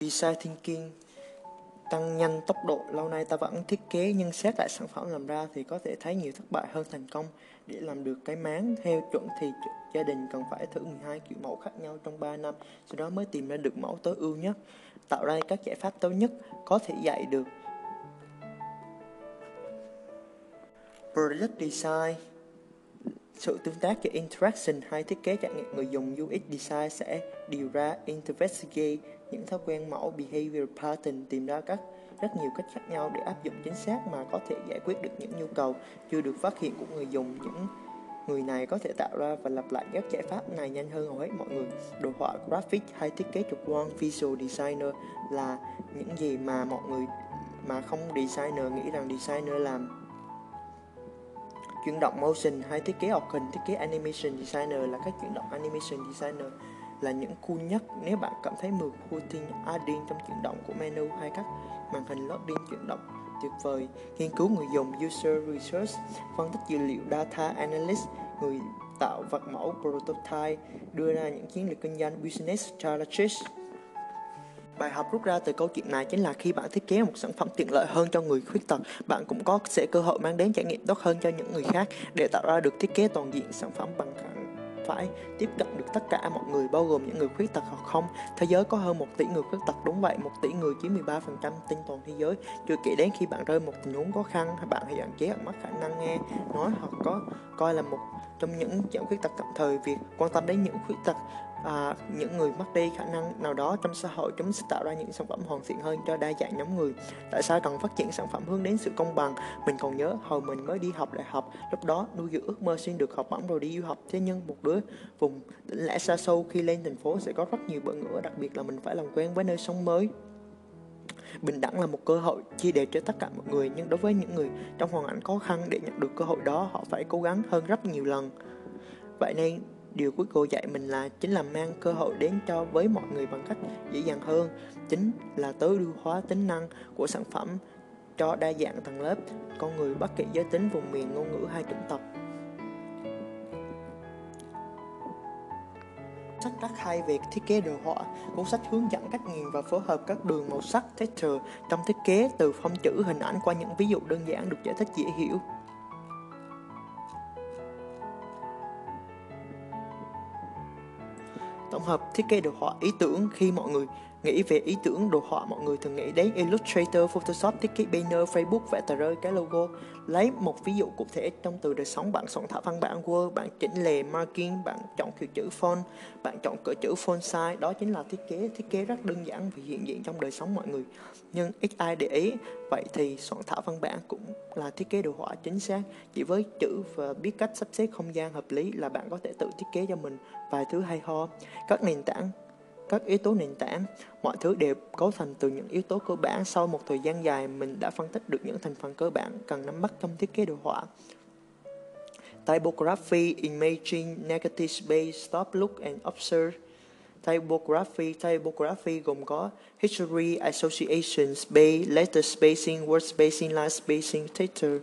Design thinking, tăng nhanh tốc độ. Lâu nay ta vẫn thiết kế nhưng xét lại sản phẩm làm ra thì có thể thấy nhiều thất bại hơn thành công. Để làm được cái máng theo chuẩn thì gia đình cần phải thử 12 kiểu mẫu khác nhau trong 3 năm, sau đó mới tìm ra được mẫu tối ưu nhất, tạo ra các giải pháp tốt nhất có thể dạy được. Product Design sự tương tác giữa interaction hay thiết kế trải nghiệm người dùng UX design sẽ điều ra investigate những thói quen mẫu behavior pattern, tìm ra các, rất nhiều cách khác nhau để áp dụng chính xác mà có thể giải quyết được những nhu cầu chưa được phát hiện của người dùng. Những người này có thể tạo ra và lặp lại các giải pháp này nhanh hơn hầu hết mọi người. Đồ họa graphic hay thiết kế trực quan visual designer là những gì mà mọi người, mà không designer nghĩ rằng designer làm chuyển động motion hay thiết kế hoạt hình, thiết kế animation designer là các chuyển động animation designer là những cool nhất. Nếu bạn cảm thấy mượt routing adding trong chuyển động của menu hay các màn hình loading chuyển động tuyệt vời, nghiên cứu người dùng, user research, phân tích dữ liệu, data analyst, người tạo vật mẫu, prototype, đưa ra những chiến lược kinh doanh, business strategies. Bài học rút ra từ câu chuyện này chính là khi bạn thiết kế một sản phẩm tiện lợi hơn cho người khuyết tật, bạn cũng có sẽ cơ hội mang đến trải nghiệm tốt hơn cho những người khác để tạo ra được thiết kế toàn diện sản phẩm bằng phải tiếp cận được tất cả mọi người bao gồm những người khuyết tật hoặc không. Thế giới có hơn một tỷ người khuyết tật đúng vậy, một tỷ người chiếm 13% tinh toàn thế giới. Chưa kể đến khi bạn rơi một tình huống khó khăn hay bạn bị hạn chế ở mất khả năng nghe, nói hoặc có coi là một trong những dạng khuyết tật tạm thời việc quan tâm đến những khuyết tật à, những người mất đi khả năng nào đó trong xã hội chúng sẽ tạo ra những sản phẩm hoàn thiện hơn cho đa dạng nhóm người. Tại sao cần phát triển sản phẩm hướng đến sự công bằng? Mình còn nhớ hồi mình mới đi học đại học lúc đó nuôi dưỡng ước mơ xin được học bổng rồi đi du học. Thế nhưng một đứa vùng tỉnh lẻ xa xôi khi lên thành phố sẽ có rất nhiều bỡ ngỡ đặc biệt là mình phải làm quen với nơi sống mới. Bình đẳng là một cơ hội chia đều cho tất cả mọi người nhưng đối với những người trong hoàn cảnh khó khăn để nhận được cơ hội đó họ phải cố gắng hơn rất nhiều lần. Vậy nên điều cuối cô dạy mình là chính là mang cơ hội đến cho với mọi người bằng cách dễ dàng hơn. Chính là tối ưu hóa tính năng của sản phẩm cho đa dạng tầng lớp. Con người bất kỳ giới tính, vùng miền, ngôn ngữ hay chủng tộc. Sách rất hay về thiết kế đồ họa. Cuốn sách hướng dẫn cách nhìn và phối hợp các đường màu sắc, texture trong thiết kế từ phông chữ, hình ảnh qua những ví dụ đơn giản được giải thích dễ hiểu. Tổng hợp thiết kế được họa ý tưởng khi mọi người nghĩ về ý tưởng đồ họa mọi người thường nghĩ đến Illustrator, Photoshop, thiết kế banner, Facebook, vẽ tờ rơi, cái logo. Lấy một ví dụ cụ thể trong từ đời sống bạn soạn thảo văn bản Word, bạn chỉnh lề margin bạn chọn kiểu chữ font, bạn chọn cỡ chữ font size, đó chính là thiết kế. Thiết kế rất đơn giản và hiện diện trong đời sống mọi người. Nhưng ít ai để ý, vậy thì soạn thảo văn bản cũng là thiết kế đồ họa chính xác. Chỉ với chữ và biết cách sắp xếp không gian hợp lý là bạn có thể tự thiết kế cho mình vài thứ hay ho. Các nền tảng các yếu tố nền tảng. Mọi thứ đều cấu thành từ những yếu tố cơ bản. Sau một thời gian dài mình đã phân tích được những thành phần cơ bản cần nắm bắt trong thiết kế đồ họa. Typography imaging negative space stop look and observe. Typography typography gồm có history association space letter spacing word spacing line spacing title,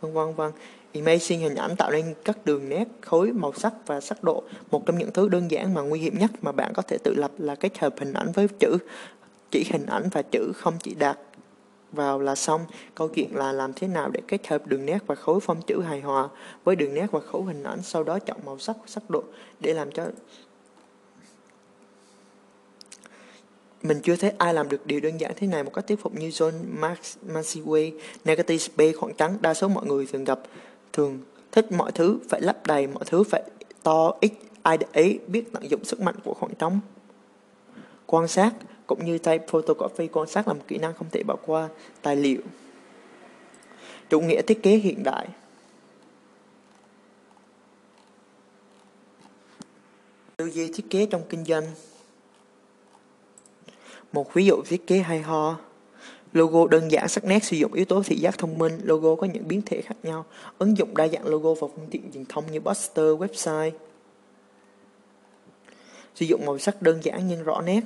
vân vân vân. Imaging hình ảnh tạo nên các đường nét, khối, màu sắc và sắc độ. Một trong những thứ đơn giản mà nguy hiểm nhất mà bạn có thể tự lập là kết hợp hình ảnh với chữ. Chỉ hình ảnh và chữ không chỉ đạt vào là xong. Câu chuyện là làm thế nào để kết hợp đường nét và khối phông chữ hài hòa với đường nét và khối hình ảnh, sau đó chọn màu sắc, sắc độ để làm cho Mình chưa thấy ai làm được điều đơn giản thế này một cách thuyết phục như John max Maxiway, Negative Space khoảng trắng. Đa số mọi người thường gặp thường thích mọi thứ, phải lấp đầy mọi thứ, phải to ít, ai để ý, biết tận dụng sức mạnh của khoảng trống. Quan sát, cũng như tay photocopy quan sát là một kỹ năng không thể bỏ qua, tài liệu. Chủ nghĩa thiết kế hiện đại. Tư duy thiết kế trong kinh doanh. Một ví dụ thiết kế hay ho. Logo đơn giản sắc nét sử dụng yếu tố thị giác thông minh, logo có những biến thể khác nhau, ứng dụng đa dạng logo vào phương tiện truyền thông như poster, website. Sử dụng màu sắc đơn giản nhưng rõ nét.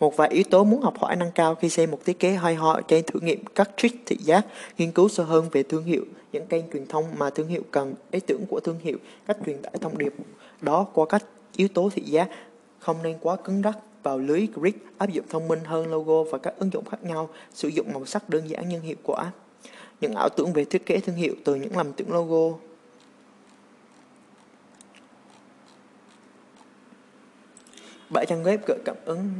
Một vài yếu tố muốn học hỏi nâng cao khi xem một thiết kế hay ho trên thử nghiệm các trick thị giác, nghiên cứu sâu hơn về thương hiệu, những kênh truyền thông mà thương hiệu cần, ý tưởng của thương hiệu, cách truyền tải thông điệp đó qua các yếu tố thị giác không nên quá cứng rắc vào lưới grid áp dụng thông minh hơn logo và các ứng dụng khác nhau, sử dụng màu sắc đơn giản nhưng hiệu quả. Những ảo tưởng về thiết kế thương hiệu từ những lầm tưởng logo Bảy trang web gợi cảm ứng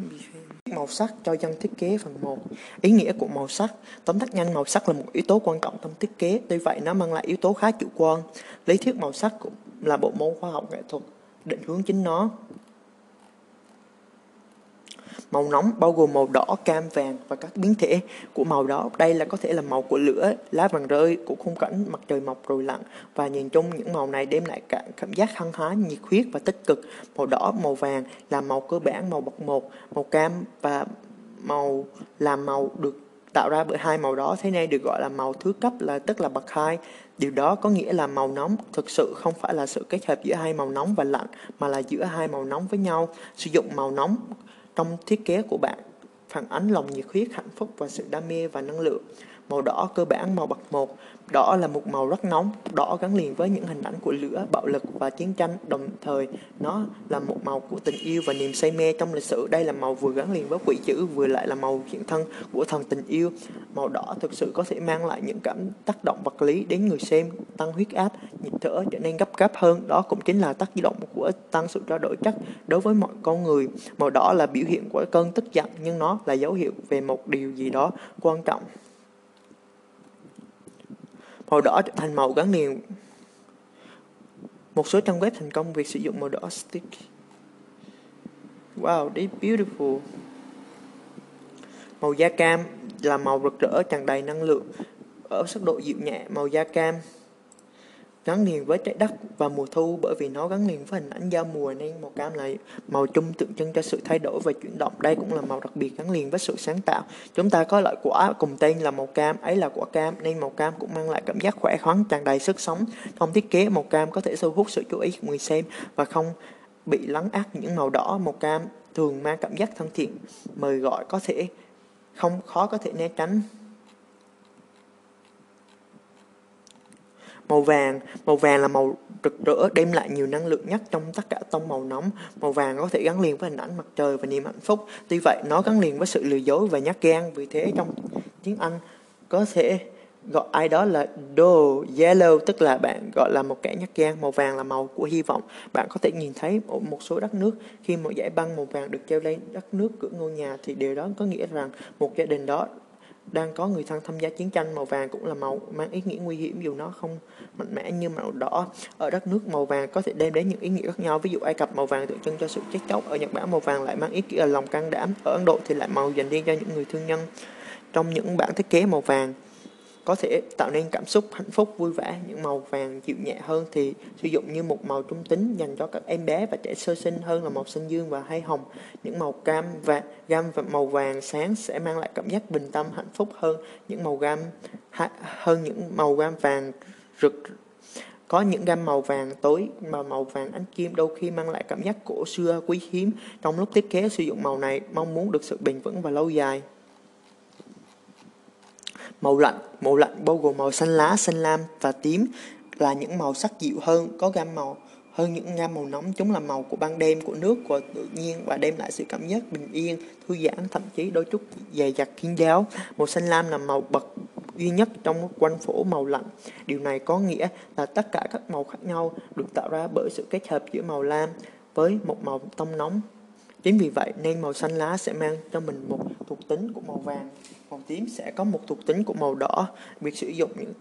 màu sắc cho dân thiết kế phần 1. Ý nghĩa của màu sắc. Tóm tắt nhanh màu sắc là một yếu tố quan trọng trong thiết kế, tuy vậy nó mang lại yếu tố khá chủ quan. Lý thuyết màu sắc cũng là bộ môn khoa học nghệ thuật, định hướng chính nó. Màu nóng bao gồm màu đỏ, cam, vàng và các biến thể của màu đó. Đây là có thể là màu của lửa, lá vàng rơi, của khung cảnh mặt trời mọc rồi lặn. Và nhìn chung những màu này đem lại cả cảm giác hăng hái, nhiệt huyết và tích cực. Màu đỏ, màu vàng là màu cơ bản, màu bậc một. Màu cam và màu là màu được tạo ra bởi hai màu đó thế nên được gọi là màu thứ cấp là tức là bậc hai điều đó có nghĩa là màu nóng thực sự không phải là sự kết hợp giữa hai màu nóng và lạnh mà là giữa hai màu nóng với nhau sử dụng màu nóng trong thiết kế của bạn phản ánh lòng nhiệt huyết, hạnh phúc và sự đam mê và năng lượng. Màu đỏ cơ bản màu bậc một, đỏ là một màu rất nóng, đỏ gắn liền với những hình ảnh của lửa, bạo lực và chiến tranh, đồng thời nó là một màu của tình yêu và niềm say mê trong lịch sử. Đây là màu vừa gắn liền với quỷ dữ, vừa lại là màu hiện thân của thần tình yêu. Màu đỏ thực sự có thể mang lại những cảm tác động vật lý đến người xem, tăng huyết áp, nhịp thở trở nên gấp gáp hơn. Đó cũng chính là tác động của tăng sự trao đổi chất đối với mọi con người. Màu đỏ là biểu hiện của cơn tức giận nhưng nó là dấu hiệu về một điều gì đó quan trọng. Màu đỏ trở thành màu gắn liền. Một số trang web thành công việc sử dụng màu đỏ stick. Wow, this beautiful. Màu da cam là màu rực rỡ tràn đầy năng lượng ở sắc độ dịu nhẹ màu da cam gắn liền với trái đất và mùa thu bởi vì nó gắn liền với hình ảnh giao mùa nên màu cam là màu chung tượng trưng cho sự thay đổi và chuyển động. Đây cũng là màu đặc biệt gắn liền với sự sáng tạo. Chúng ta có loại quả cùng tên là màu cam, ấy là quả cam nên màu cam cũng mang lại cảm giác khỏe khoắn, tràn đầy sức sống. Trong thiết kế, màu cam có thể thu hút sự chú ý của người xem và không bị lắng át những màu đỏ. Màu cam thường mang cảm giác thân thiện, mời gọi có thể không, khó có thể né tránh. Màu vàng, màu vàng là màu rực rỡ đem lại nhiều năng lượng nhất trong tất cả tông màu nóng. Màu vàng có thể gắn liền với hình ảnh mặt trời và niềm hạnh phúc. Tuy vậy, nó gắn liền với sự lừa dối và nhát gan. Vì thế, trong tiếng Anh có thể gọi ai đó là do yellow tức là bạn gọi là một kẻ nhát gan màu vàng là màu của hy vọng bạn có thể nhìn thấy ở một số đất nước khi một dải băng màu vàng được treo lên đất nước cửa ngôi nhà thì điều đó có nghĩa rằng một gia đình đó đang có người thân tham gia chiến tranh màu vàng cũng là màu mang ý nghĩa nguy hiểm dù nó không mạnh mẽ như màu đỏ. Ở đất nước màu vàng có thể đem đến những ý nghĩa khác nhau, ví dụ ai cập màu vàng tượng trưng cho sự chết chóc, ở nhật bản màu vàng lại mang ý nghĩa là lòng can đảm, ở ấn độ thì lại màu dành riêng cho những người thương nhân trong những bản thiết kế màu vàng có thể tạo nên cảm xúc hạnh phúc, vui vẻ, những màu vàng dịu nhẹ hơn thì sử dụng như một màu trung tính dành cho các em bé và trẻ sơ sinh hơn là màu xanh dương và hay hồng. Những màu cam và gam và màu vàng sáng sẽ mang lại cảm giác bình tâm, hạnh phúc hơn. Những màu gam hơn những màu gam vàng rực, có những gam màu vàng tối mà màu vàng ánh kim đôi khi mang lại cảm giác cổ xưa quý hiếm. Trong lúc thiết kế sử dụng màu này, mong muốn được sự bền vững và lâu dài. Màu lạnh, màu lạnh bao gồm màu xanh lá, xanh lam và tím là những màu sắc dịu hơn, có gam màu hơn những gam màu nóng. Chúng là màu của ban đêm, của nước, của tự nhiên và đem lại sự cảm giác bình yên, thư giãn, thậm chí đôi chút dày dặt kiên giáo. Màu xanh lam là màu bậc duy nhất trong quanh phổ màu lạnh. Điều này có nghĩa là tất cả các màu khác nhau được tạo ra bởi sự kết hợp giữa màu lam với một màu tông nóng. Chính vì vậy nên màu xanh lá sẽ mang cho mình một thuộc tính của màu vàng. Màu tím sẽ có một thuộc tính của màu đỏ. Việc sử dụng những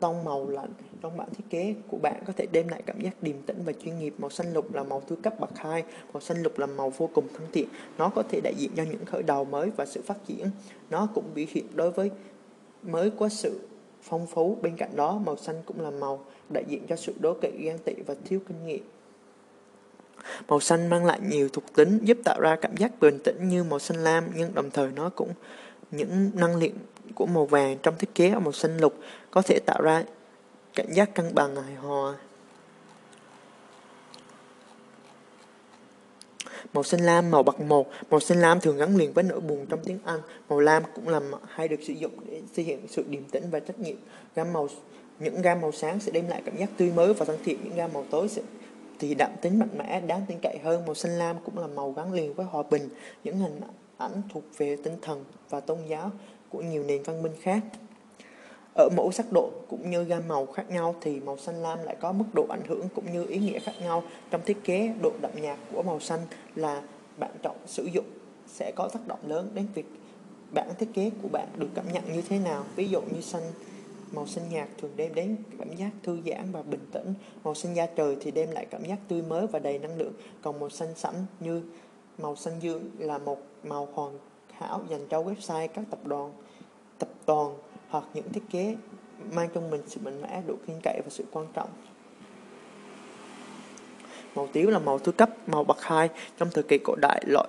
tông màu lạnh trong bản thiết kế của bạn có thể đem lại cảm giác điềm tĩnh và chuyên nghiệp. Màu xanh lục là màu thứ cấp bậc 2. Màu xanh lục là màu vô cùng thân thiện. Nó có thể đại diện cho những khởi đầu mới và sự phát triển. Nó cũng biểu hiện đối với mới có sự phong phú. Bên cạnh đó, màu xanh cũng là màu đại diện cho sự đố kỵ, ghen tị và thiếu kinh nghiệm. Màu xanh mang lại nhiều thuộc tính giúp tạo ra cảm giác bình tĩnh như màu xanh lam nhưng đồng thời nó cũng những năng lượng của màu vàng trong thiết kế ở màu xanh lục có thể tạo ra cảm giác cân bằng hài hòa. Màu xanh lam, màu bậc một Màu xanh lam thường gắn liền với nỗi buồn trong tiếng Anh. Màu lam cũng là hay được sử dụng để thể hiện sự điềm tĩnh và trách nhiệm. Gam màu những gam màu sáng sẽ đem lại cảm giác tươi mới và thân thiện. Những gam màu tối sẽ thì đậm tính mạnh mẽ, đáng tin cậy hơn. Màu xanh lam cũng là màu gắn liền với hòa bình, những hình ảnh thuộc về tinh thần và tôn giáo của nhiều nền văn minh khác. Ở mỗi sắc độ cũng như gam màu khác nhau thì màu xanh lam lại có mức độ ảnh hưởng cũng như ý nghĩa khác nhau. Trong thiết kế, độ đậm nhạt của màu xanh là bạn chọn sử dụng sẽ có tác động lớn đến việc bản thiết kế của bạn được cảm nhận như thế nào. Ví dụ như xanh màu xanh nhạt thường đem đến cảm giác thư giãn và bình tĩnh. Màu xanh da trời thì đem lại cảm giác tươi mới và đầy năng lượng. Còn màu xanh sẫm như màu xanh dương là một màu hoàn hảo dành cho website các tập đoàn tập đoàn hoặc những thiết kế mang trong mình sự mạnh mẽ, độ tin cậy và sự quan trọng. Màu tím là màu thứ cấp, màu bậc hai trong thời kỳ cổ đại loại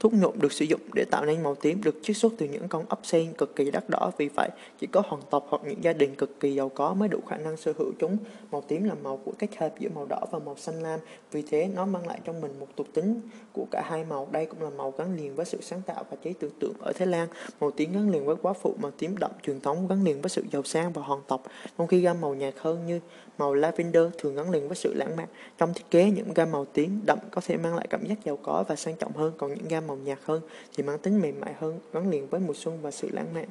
Thuốc nhuộm được sử dụng để tạo nên màu tím được chiết xuất từ những con ốc sen cực kỳ đắt đỏ vì vậy chỉ có hoàng tộc hoặc những gia đình cực kỳ giàu có mới đủ khả năng sở hữu chúng. Màu tím là màu của kết hợp giữa màu đỏ và màu xanh lam, vì thế nó mang lại trong mình một thuộc tính của cả hai màu. Đây cũng là màu gắn liền với sự sáng tạo và trí tưởng tượng ở Thái Lan. Màu tím gắn liền với quá phụ, màu tím đậm truyền thống gắn liền với sự giàu sang và hoàng tộc. Trong khi gam màu nhạt hơn như Màu lavender thường gắn liền với sự lãng mạn. Trong thiết kế, những gam màu tím đậm có thể mang lại cảm giác giàu có và sang trọng hơn, còn những gam màu nhạt hơn thì mang tính mềm mại hơn, gắn liền với mùa xuân và sự lãng mạn.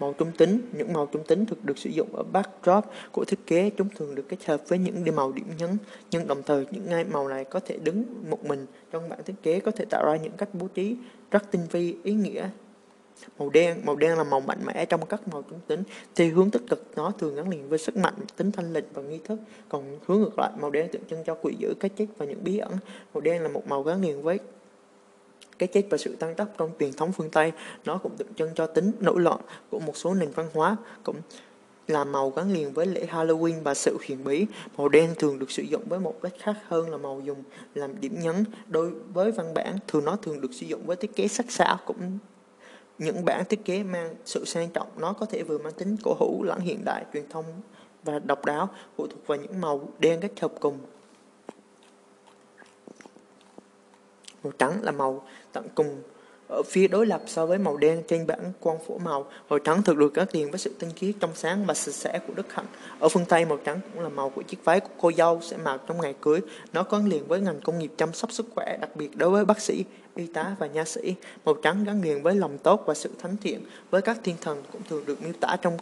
Màu trung tính, những màu trung tính thực được sử dụng ở backdrop của thiết kế, chúng thường được kết hợp với những màu điểm nhấn, nhưng đồng thời những ngai màu này có thể đứng một mình trong bản thiết kế có thể tạo ra những cách bố trí rất tinh vi, ý nghĩa Màu đen, màu đen là màu mạnh mẽ trong các màu trung tính. Thì hướng tích cực nó thường gắn liền với sức mạnh, tính thanh lịch và nghi thức. Còn hướng ngược lại, màu đen tượng trưng cho quỷ dữ, cái chết và những bí ẩn. Màu đen là một màu gắn liền với cái chết và sự tăng tốc trong truyền thống phương Tây. Nó cũng tượng trưng cho tính nổi loạn của một số nền văn hóa, cũng là màu gắn liền với lễ Halloween và sự huyền bí. Màu đen thường được sử dụng với một cách khác hơn là màu dùng làm điểm nhấn. Đối với văn bản, thường nó thường được sử dụng với thiết kế sắc sảo cũng những bản thiết kế mang sự sang trọng, nó có thể vừa mang tính cổ hữu lẫn hiện đại, truyền thông và độc đáo, phụ thuộc vào những màu đen kết hợp cùng. Màu trắng là màu tận cùng ở phía đối lập so với màu đen trên bảng quang phổ màu. Màu trắng thực được gắn liền với sự tinh khiết trong sáng và sạch sẽ của Đức Hạnh. Ở phương Tây, màu trắng cũng là màu của chiếc váy của cô dâu sẽ mặc trong ngày cưới. Nó có liền với ngành công nghiệp chăm sóc sức khỏe, đặc biệt đối với bác sĩ, y tá và nha sĩ. Màu trắng gắn liền với lòng tốt và sự thánh thiện, với các thiên thần cũng thường được miêu tả trong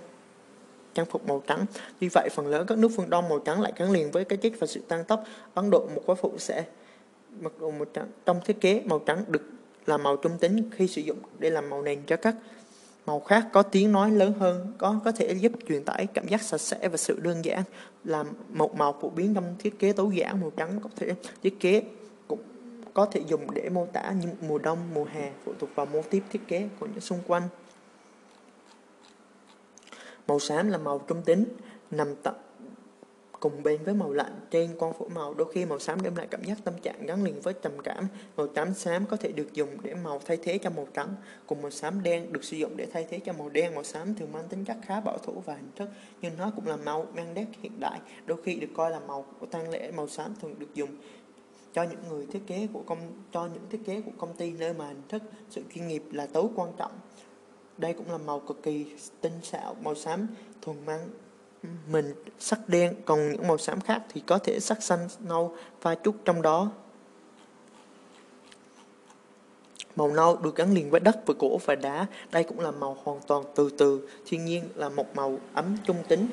trang phục màu trắng. Vì vậy, phần lớn các nước phương Đông màu trắng lại gắn liền với cái chết và sự tăng tốc. Ấn Độ một quá phụ sẽ mặc đồ màu trắng. Trong thiết kế, màu trắng được là màu trung tính khi sử dụng để làm màu nền cho các màu khác, có tiếng nói lớn hơn, có có thể giúp truyền tải cảm giác sạch sẽ và sự đơn giản, là một màu phổ biến trong thiết kế tối giản, màu trắng có thể thiết kế cũng có thể dùng để mô tả những mùa đông, mùa hè phụ thuộc vào mô tiếp thiết kế của những xung quanh. Màu xám là màu trung tính, nằm tận cùng bên với màu lạnh trên quang phổ màu. Đôi khi màu xám đem lại cảm giác tâm trạng gắn liền với trầm cảm. Màu tám xám có thể được dùng để màu thay thế cho màu trắng, cùng màu xám đen được sử dụng để thay thế cho màu đen. Màu xám thường mang tính chất khá bảo thủ và hình thức, nhưng nó cũng là màu mang nét hiện đại, đôi khi được coi là màu của tang lễ. Màu xám thường được dùng cho những người thiết kế của công, cho những thiết kế của công ty nơi mà hình thức, sự chuyên nghiệp là tối quan trọng. Đây cũng là màu cực kỳ tinh xảo. Màu xám thường mang mình sắc đen còn những màu xám khác thì có thể sắc xanh nâu pha chút trong đó Màu nâu được gắn liền với đất và gỗ và đá. Đây cũng là màu hoàn toàn từ từ, thiên nhiên là một màu ấm trung tính.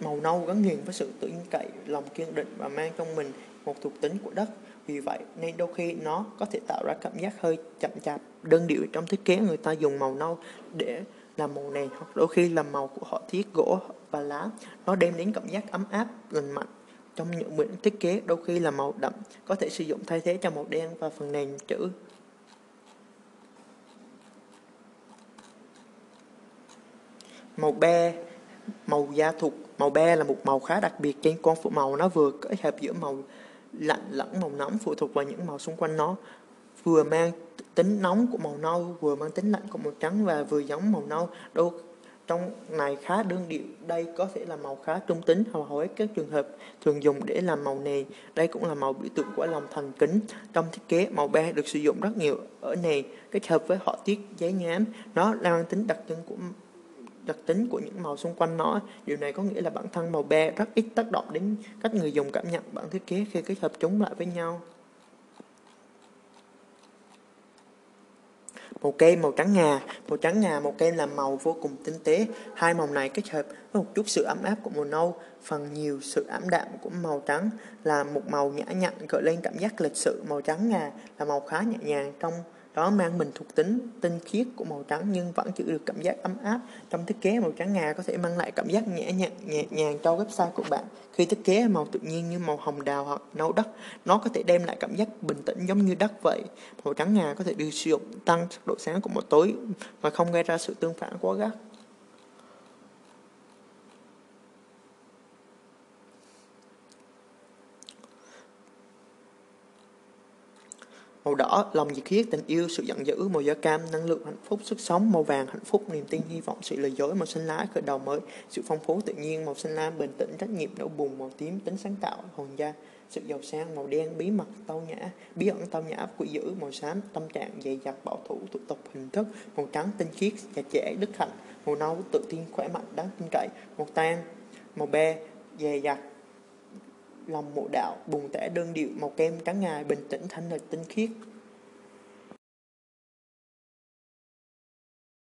Màu nâu gắn liền với sự tự cậy, lòng kiên định và mang trong mình một thuộc tính của đất. Vì vậy nên đôi khi nó có thể tạo ra cảm giác hơi chậm chạp, đơn điệu trong thiết kế người ta dùng màu nâu để là màu nền hoặc đôi khi là màu của họ thiết gỗ và lá. Nó đem đến cảm giác ấm áp, lành mạnh. Trong những quyển thiết kế đôi khi là màu đậm, có thể sử dụng thay thế cho màu đen và phần nền chữ. Màu be, màu da thuộc, màu be là một màu khá đặc biệt trên con phụ màu. Nó vừa kết hợp giữa màu lạnh lẫn màu nóng phụ thuộc vào những màu xung quanh nó vừa mang tính nóng của màu nâu, vừa mang tính lạnh của màu trắng và vừa giống màu nâu. Đô, trong này khá đương điệu. Đây có thể là màu khá trung tính, hầu hết các trường hợp thường dùng để làm màu nề. Đây cũng là màu biểu tượng của lòng thành kính. Trong thiết kế, màu be được sử dụng rất nhiều ở nề, kết hợp với họa tiết, giấy nhám. Nó mang tính đặc trưng của đặc tính của những màu xung quanh nó. Điều này có nghĩa là bản thân màu be rất ít tác động đến cách người dùng cảm nhận. Bản thiết kế khi kết hợp chúng lại với nhau. Màu kem màu trắng ngà, màu trắng ngà màu kem là màu vô cùng tinh tế. Hai màu này kết hợp với một chút sự ấm áp của màu nâu, phần nhiều sự ảm đạm của màu trắng là một màu nhã nhặn gợi lên cảm giác lịch sự. Màu trắng ngà là màu khá nhẹ nhàng trong đó mang mình thuộc tính tinh khiết của màu trắng nhưng vẫn giữ được cảm giác ấm áp. Trong thiết kế màu trắng ngà có thể mang lại cảm giác nhẹ nhàng nhẹ nhàng cho website của bạn. Khi thiết kế màu tự nhiên như màu hồng đào hoặc nâu đất, nó có thể đem lại cảm giác bình tĩnh giống như đất vậy. Màu trắng ngà có thể được sử dụng tăng độ sáng của màu tối mà không gây ra sự tương phản quá gắt. Màu đỏ, lòng nhiệt huyết, tình yêu, sự giận dữ, màu da cam, năng lượng, hạnh phúc, sức sống, màu vàng, hạnh phúc, niềm tin, hy vọng, sự lừa dối, màu xanh lá, khởi đầu mới, sự phong phú tự nhiên, màu xanh lam, bình tĩnh, trách nhiệm, nỗi buồn màu tím, tính sáng tạo, hồn da, sự giàu sang, màu đen, bí mật, tao nhã, bí ẩn, tao nhã, quỷ dữ, màu xám, tâm trạng, dày dặt, bảo thủ, tụ tục, hình thức, màu trắng, tinh khiết, chặt chẽ đức hạnh, màu nâu, tự tin, khỏe mạnh, đáng tin cậy, màu tan, màu be, dày dặt, lòng mộ đạo, bùng tẻ đơn điệu, màu kem trắng ngài, bình tĩnh, thanh lịch, tinh khiết.